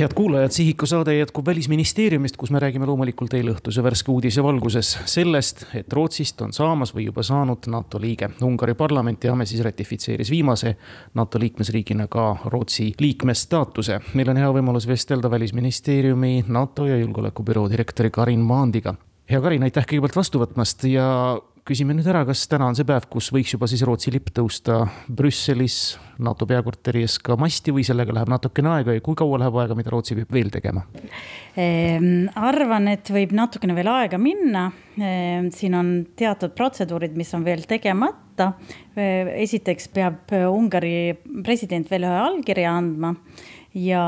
head kuulajad, Sihiku saade jätkub Välisministeeriumist, kus me räägime loomulikult eileõhtuse värske uudise valguses sellest, et Rootsist on saamas või juba saanud NATO liige. Ungari parlament teame siis ratifitseeris viimase NATO liikmesriigina ka Rootsi liikme staatuse. meil on hea võimalus vestelda Välisministeeriumi NATO ja julgeolekubüroo direktori Karin Maandiga. hea Karin, aitäh kõigepealt vastu võtmast ja küsime nüüd ära, kas täna on see päev, kus võiks juba siis Rootsi lipp tõusta Brüsselis NATO peakorteri ees ka masti või sellega läheb natukene aega ja kui kaua läheb aega, mida Rootsi peab veel tegema ehm,? arvan, et võib natukene veel aega minna ehm,. siin on teatud protseduurid, mis on veel tegemata ehm,. esiteks peab Ungari president veel ühe allkirja andma ja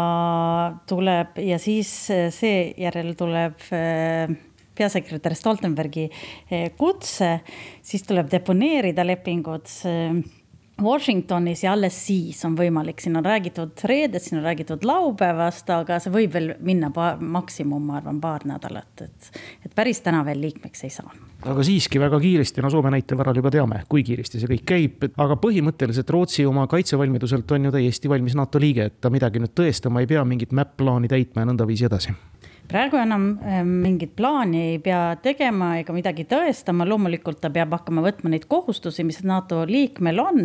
tuleb ja siis seejärel tuleb ehm, peasekretär Stoltenbergi eh, kutse, siis tuleb deponeerida lepingud eh, Washingtonis ja alles siis on võimalik, siin on räägitud reedest, siin on räägitud laupäevast, aga see võib veel minna maksimum, ma arvan, paar nädalat, et, et päris täna veel liikmeks ei saa. aga siiski väga kiiresti, no Soome näite varal juba teame, kui kiiresti see kõik käib, aga põhimõtteliselt Rootsi oma kaitsevalmiduselt on ju täiesti valmis NATO liige, et ta midagi nüüd tõestama ei pea, mingit MAP-plaani täitma ja nõndaviisi edasi praegu enam ähm, mingit plaani ei pea tegema ega midagi tõestama, loomulikult ta peab hakkama võtma neid kohustusi, mis NATO liikmel on.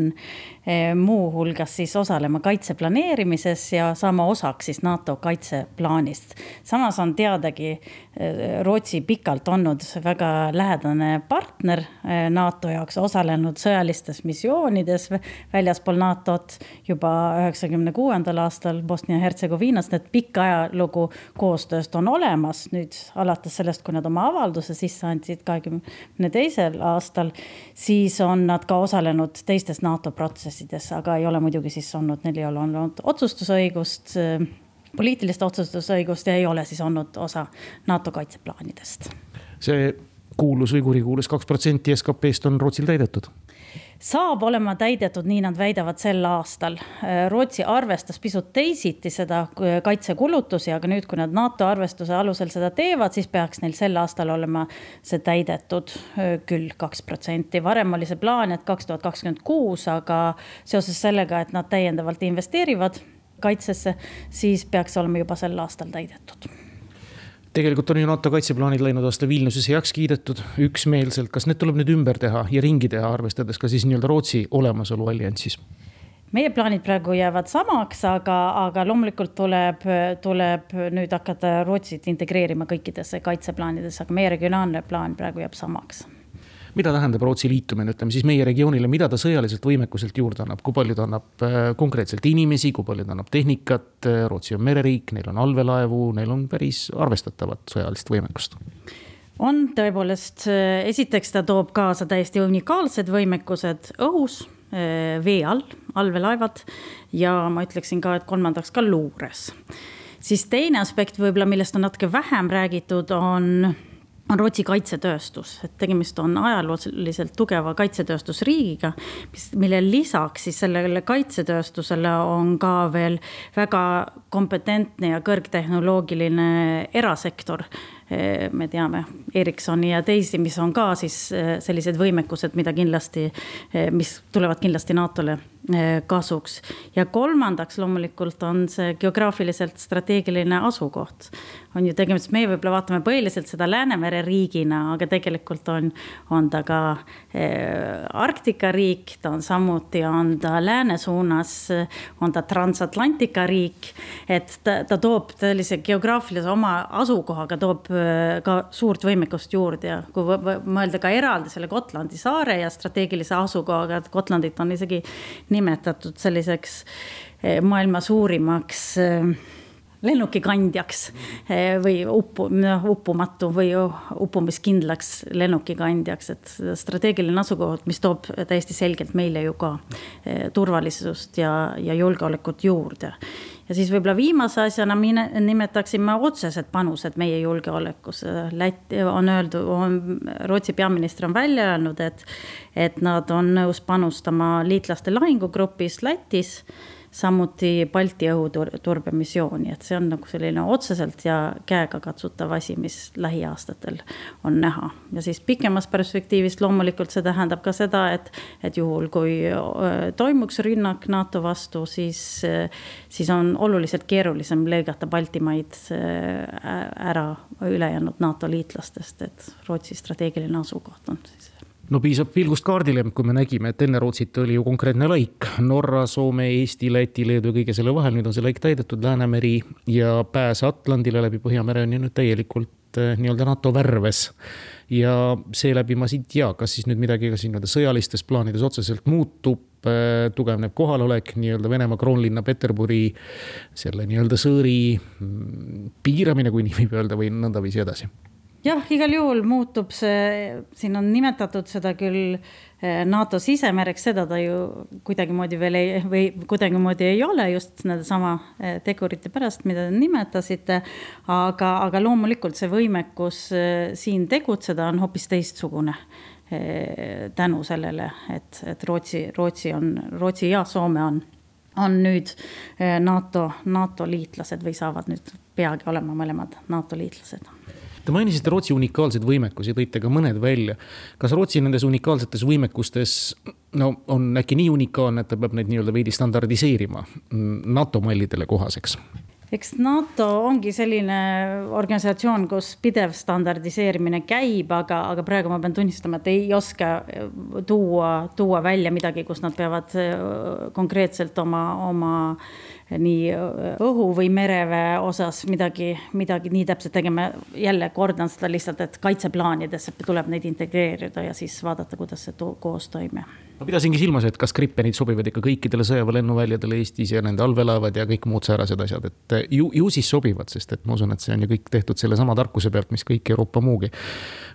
Eh, muuhulgas siis osalema kaitse planeerimises ja saama osaks siis NATO kaitseplaanist. samas on teadagi eh, Rootsi pikalt olnud väga lähedane partner eh, NATO jaoks, osalenud sõjalistes missioonides väljaspool NATO-t juba üheksakümne kuuendal aastal Bosnia-Hertsegoviinas, nii et pikk ajalugu koostööst on olemas nüüd alates sellest, kui nad oma avalduse sisse andsid kahekümne teisel aastal, siis on nad ka osalenud teistes NATO protsessides, aga ei ole muidugi siis olnud, neil ei ole olnud otsustusõigust poliitilist otsustusõigust ja ei ole siis olnud osa NATO kaitseplaanidest. see kuulus või kurikuulus kaks protsenti SKP-st on Rootsil täidetud saab olema täidetud, nii nad väidavad sel aastal. Rootsi arvestas pisut teisiti seda kaitsekulutusi, aga nüüd, kui nad NATO arvestuse alusel seda teevad, siis peaks neil sel aastal olema see täidetud küll kaks protsenti. varem oli see plaan, et kaks tuhat kakskümmend kuus, aga seoses sellega, et nad täiendavalt investeerivad kaitsesse, siis peaks olema juba sel aastal täidetud tegelikult on ju NATO kaitseplaanid läinud aasta Vilniuses heaks kiidetud üksmeelselt, kas need tuleb nüüd ümber teha ja ringi teha, arvestades ka siis nii-öelda Rootsi olemasolu alliansis? meie plaanid praegu jäävad samaks, aga, aga loomulikult tuleb, tuleb nüüd hakata Rootsit integreerima kõikidesse kaitseplaanidesse, aga meie regionaalne plaan praegu jääb samaks mida tähendab Rootsi liitumine, ütleme siis meie regioonile, mida ta sõjaliselt võimekuselt juurde annab, kui palju ta annab äh, konkreetselt inimesi, kui palju ta annab tehnikat. Äh, Rootsi on mereriik, neil on allveelaevu, neil on päris arvestatavat sõjalist võimekust on tõepoolest, äh, esiteks ta toob kaasa täiesti unikaalsed võimekused õhus, vee all, allveelaevad ja ma ütleksin ka, et kolmandaks ka luures. siis teine aspekt võib-olla, millest on natuke vähem räägitud, on on Rootsi kaitsetööstus, et tegemist on ajalooliselt tugeva kaitsetööstusriigiga, mis, mille lisaks siis sellele kaitsetööstusele on ka veel väga kompetentne ja kõrgtehnoloogiline erasektor. Eh, me teame Ericssoni ja teisi, mis on ka siis eh, sellised võimekused, mida kindlasti, eh, mis tulevad kindlasti NATO-le kasuks. ja kolmandaks loomulikult on see geograafiliselt strateegiline asukoht. on ju tegemist, meie võib-olla vaatame põhiliselt seda Läänemere riigina, aga tegelikult on, on ta ka Arktika riik, ta on samuti, on ta lääne suunas, on ta transatlantika riik. et ta, ta toob sellise geograafilise oma asukohaga toob Äh, ka suurt võimekust juurde ja kui mõelda ka eraldi selle Gotlandi saare ja strateegilise asukohaga, et Gotlandit on isegi nimetatud selliseks äh, maailma suurimaks äh, lennukikandjaks või uppu, noh uppumatu või uppumiskindlaks lennukikandjaks, et strateegiline asukoht, mis toob täiesti selgelt meile ju ka turvalisust ja, ja julgeolekut juurde ja siis võib-olla viimase asjana mine, nimetaksime otsesed panused meie julgeolekusse. Läti on öeldud, Rootsi peaminister on välja öelnud, et, et nad on nõus panustama liitlaste lahingugrupis Lätis samuti Balti õhuturbemissiooni, et see on nagu selline otseselt ja käegakatsutav asi, mis lähiaastatel on näha. ja siis pikemas perspektiivis loomulikult see tähendab ka seda, et, et juhul, kui toimuks rünnak NATO vastu, siis, siis on oluliselt keerulisem lõigata Baltimaid ära ülejäänud NATO liitlastest, et Rootsi strateegiline asukoht on siis no piisab pilgust kaardile, kui me nägime, et enne Rootsit oli ju konkreetne laik. Norra, Soome, Eesti, Läti, Leedu ja kõige selle vahel, nüüd on see laik täidetud, Läänemeri ja pääs Atlandile läbi Põhjamere on ju nüüd täielikult eh, nii-öelda NATO värves. ja seeläbi ma siit ei tea, kas siis nüüd midagi ka siin nii-öelda sõjalistes plaanides otseselt muutub, eh, tugevneb kohalolek nii-öelda Venemaa kroonlinna Peterburi selle nii-öelda sõõri mm, piiramine, kui nii võib öelda, või nõndaviisi edasi jah, igal juhul muutub see, siin on nimetatud seda küll eh, NATO sisemereks, seda ta ju kuidagimoodi veel ei, või kuidagimoodi ei ole just sedasama eh, tegurite pärast, mida te nimetasite. aga, aga loomulikult see võimekus eh, siin tegutseda on hoopis teistsugune tänu sellele, et, et Rootsi, Rootsi on, Rootsi ja Soome on, on nüüd NATO, NATO liitlased või saavad nüüd peagi olema mõlemad NATO liitlased Te mainisite Rootsi unikaalseid võimekusi, tõite ka mõned välja. kas Rootsi nendes unikaalsetes võimekustes no on äkki nii unikaalne, et ta peab neid nii-öelda veidi standardiseerima NATO mallidele kohaseks? eks NATO ongi selline organisatsioon, kus pidev standardiseerimine käib, aga, aga praegu ma pean tunnistama, et ei oska tuua, tuua välja midagi, kus nad peavad konkreetselt oma, oma nii õhu- või mereväe osas midagi, midagi nii täpselt tegema. jälle kordan seda lihtsalt, et kaitseplaanidesse tuleb neid integreerida ja siis vaadata, kuidas see koos toimib. ma pidasingi silmas, et kas Gripenid sobivad ikka kõikidele sõjaväelennuväljadele Eestis ja nende allveelaevad ja kõik muud säärased asjad, et ju, ju siis sobivad, sest et ma usun, et see on ju kõik tehtud sellesama tarkuse pealt, mis kõik Euroopa muugi.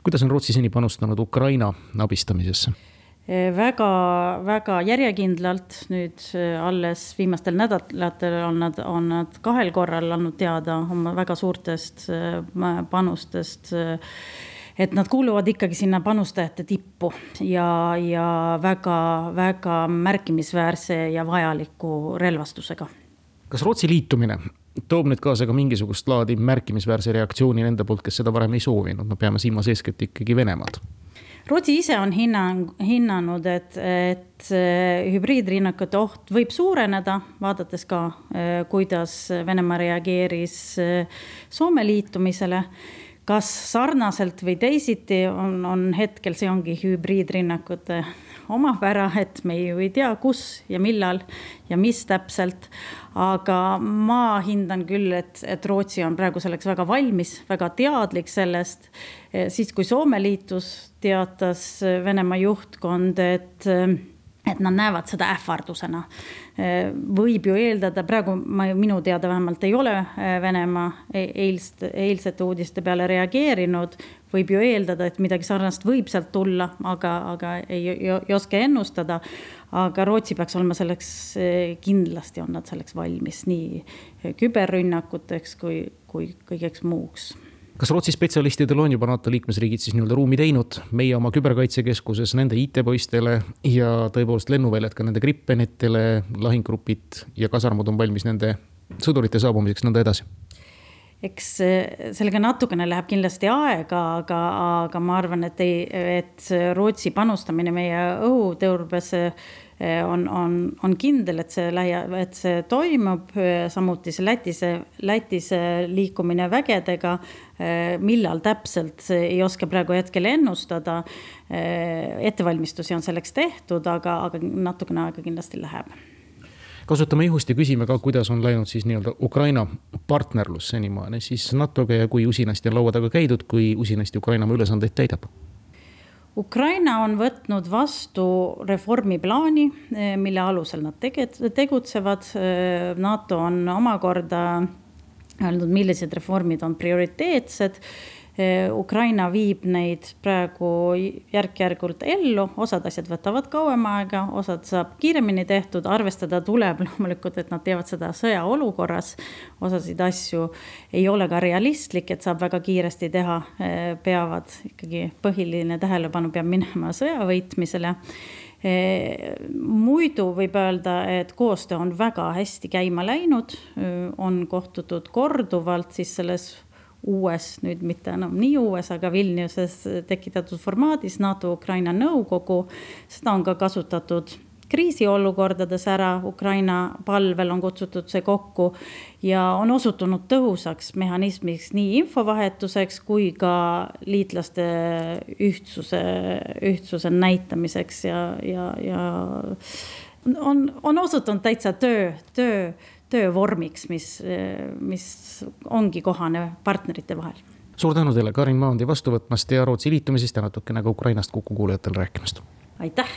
kuidas on Rootsi seni panustanud Ukraina abistamisesse? Väga-väga järjekindlalt nüüd äh, alles viimastel nädalatel on nad, on nad kahel korral andnud teada oma väga suurtest äh, panustest. Et nad kuuluvad ikkagi sinna panustajate tippu ja, ja väga-väga märkimisväärse ja vajaliku relvastusega. kas Rootsi liitumine toob nüüd kaasa ka mingisugust laadi märkimisväärse reaktsiooni nende poolt, kes seda varem ei soovinud, no peame silmas eeskätt ikkagi Venemaad Rootsi ise on hinnang, hinnanud, et, et hübriidrünnakute oht võib suureneda, vaadates ka, kuidas Venemaa reageeris Soome liitumisele. Kas sarnaselt või teisiti on, on hetkel, see ongi hübriidrünnakute omapära, et me ju ei tea, kus ja millal ja mis täpselt. aga ma hindan küll, et, et Rootsi on praegu selleks väga valmis, väga teadlik sellest. siis, kui Soome liitus, teatas Venemaa juhtkond, et et nad näevad seda ähvardusena. võib ju eeldada, praegu ma, minu teada vähemalt ei ole Venemaa e-, eilst, eilsete uudiste peale reageerinud võib ju eeldada, et midagi sarnast võib sealt tulla, aga, aga ei, ei, ei oska ennustada. aga Rootsi peaks olema selleks, kindlasti on nad selleks valmis nii küberrünnakuteks kui, kui kõigeks muuks kas Rootsi spetsialistidel on juba NATO liikmesriigid siis nii-öelda ruumi teinud, meie oma küberkaitsekeskuses nende IT-poistele ja tõepoolest lennuväljad ka nende Gripenitele, lahinggrupid ja kasarmud on valmis nende sõdurite saabumiseks, nõnda edasi? Eks sellega natukene läheb kindlasti aega, aga, aga ma arvan, et ei, et Rootsi panustamine meie õhuturbesse eh, on, on, on kindel, et see lähi, et see toimub. samuti see Lätis, Lätis liikumine vägedega. Eh, millal täpselt, ei oska praegu hetkel ennustada. Eh, ettevalmistusi on selleks tehtud, aga, aga natukene aega kindlasti läheb kasutame juhust ja küsime ka, kuidas on läinud siis nii-öelda Ukraina partnerlus senimaani siis NATO-ga ja kui usinasti on laua taga käidud, kui usinasti Ukraina oma ülesandeid täidab? Ukraina on võtnud vastu reformiplaani, mille alusel nad tege-, tegutsevad. NATO on omakorda öelnud, millised reformid on prioriteetsed Eh, Ukraina viib neid praegu järk-järgult ellu, osad asjad võtavad kauem aega, osad saab kiiremini tehtud, arvestada tuleb loomulikult, et nad teevad seda sõjaolukorras. osasid asju ei ole ka realistlik, et saab väga kiiresti teha, eh, peavad ikkagi põhiline tähelepanu peab minema sõja võitmisele muidu võib öelda, et koostöö on väga hästi käima läinud, on kohtutud korduvalt siis selles uues, nüüd mitte enam nii uues, aga Vilniuses tekitatud formaadis NATO-Ukraina nõukogu. seda on ka kasutatud kriisiolukordades ära, Ukraina palvel on kutsutud see kokku ja on osutunud tõhusaks mehhanismiks nii infovahetuseks kui ka liitlaste ühtsuse, ühtsuse näitamiseks ja, ja, ja on, on osutunud täitsa töö, töö, töövormiks, mis, mis ongi kohane partnerite vahel suur tänu teile, Karin Maandi vastu võtmast ja Rootsi liitumisest ja natukene ka Ukrainast kukukuulajatele rääkimast. aitäh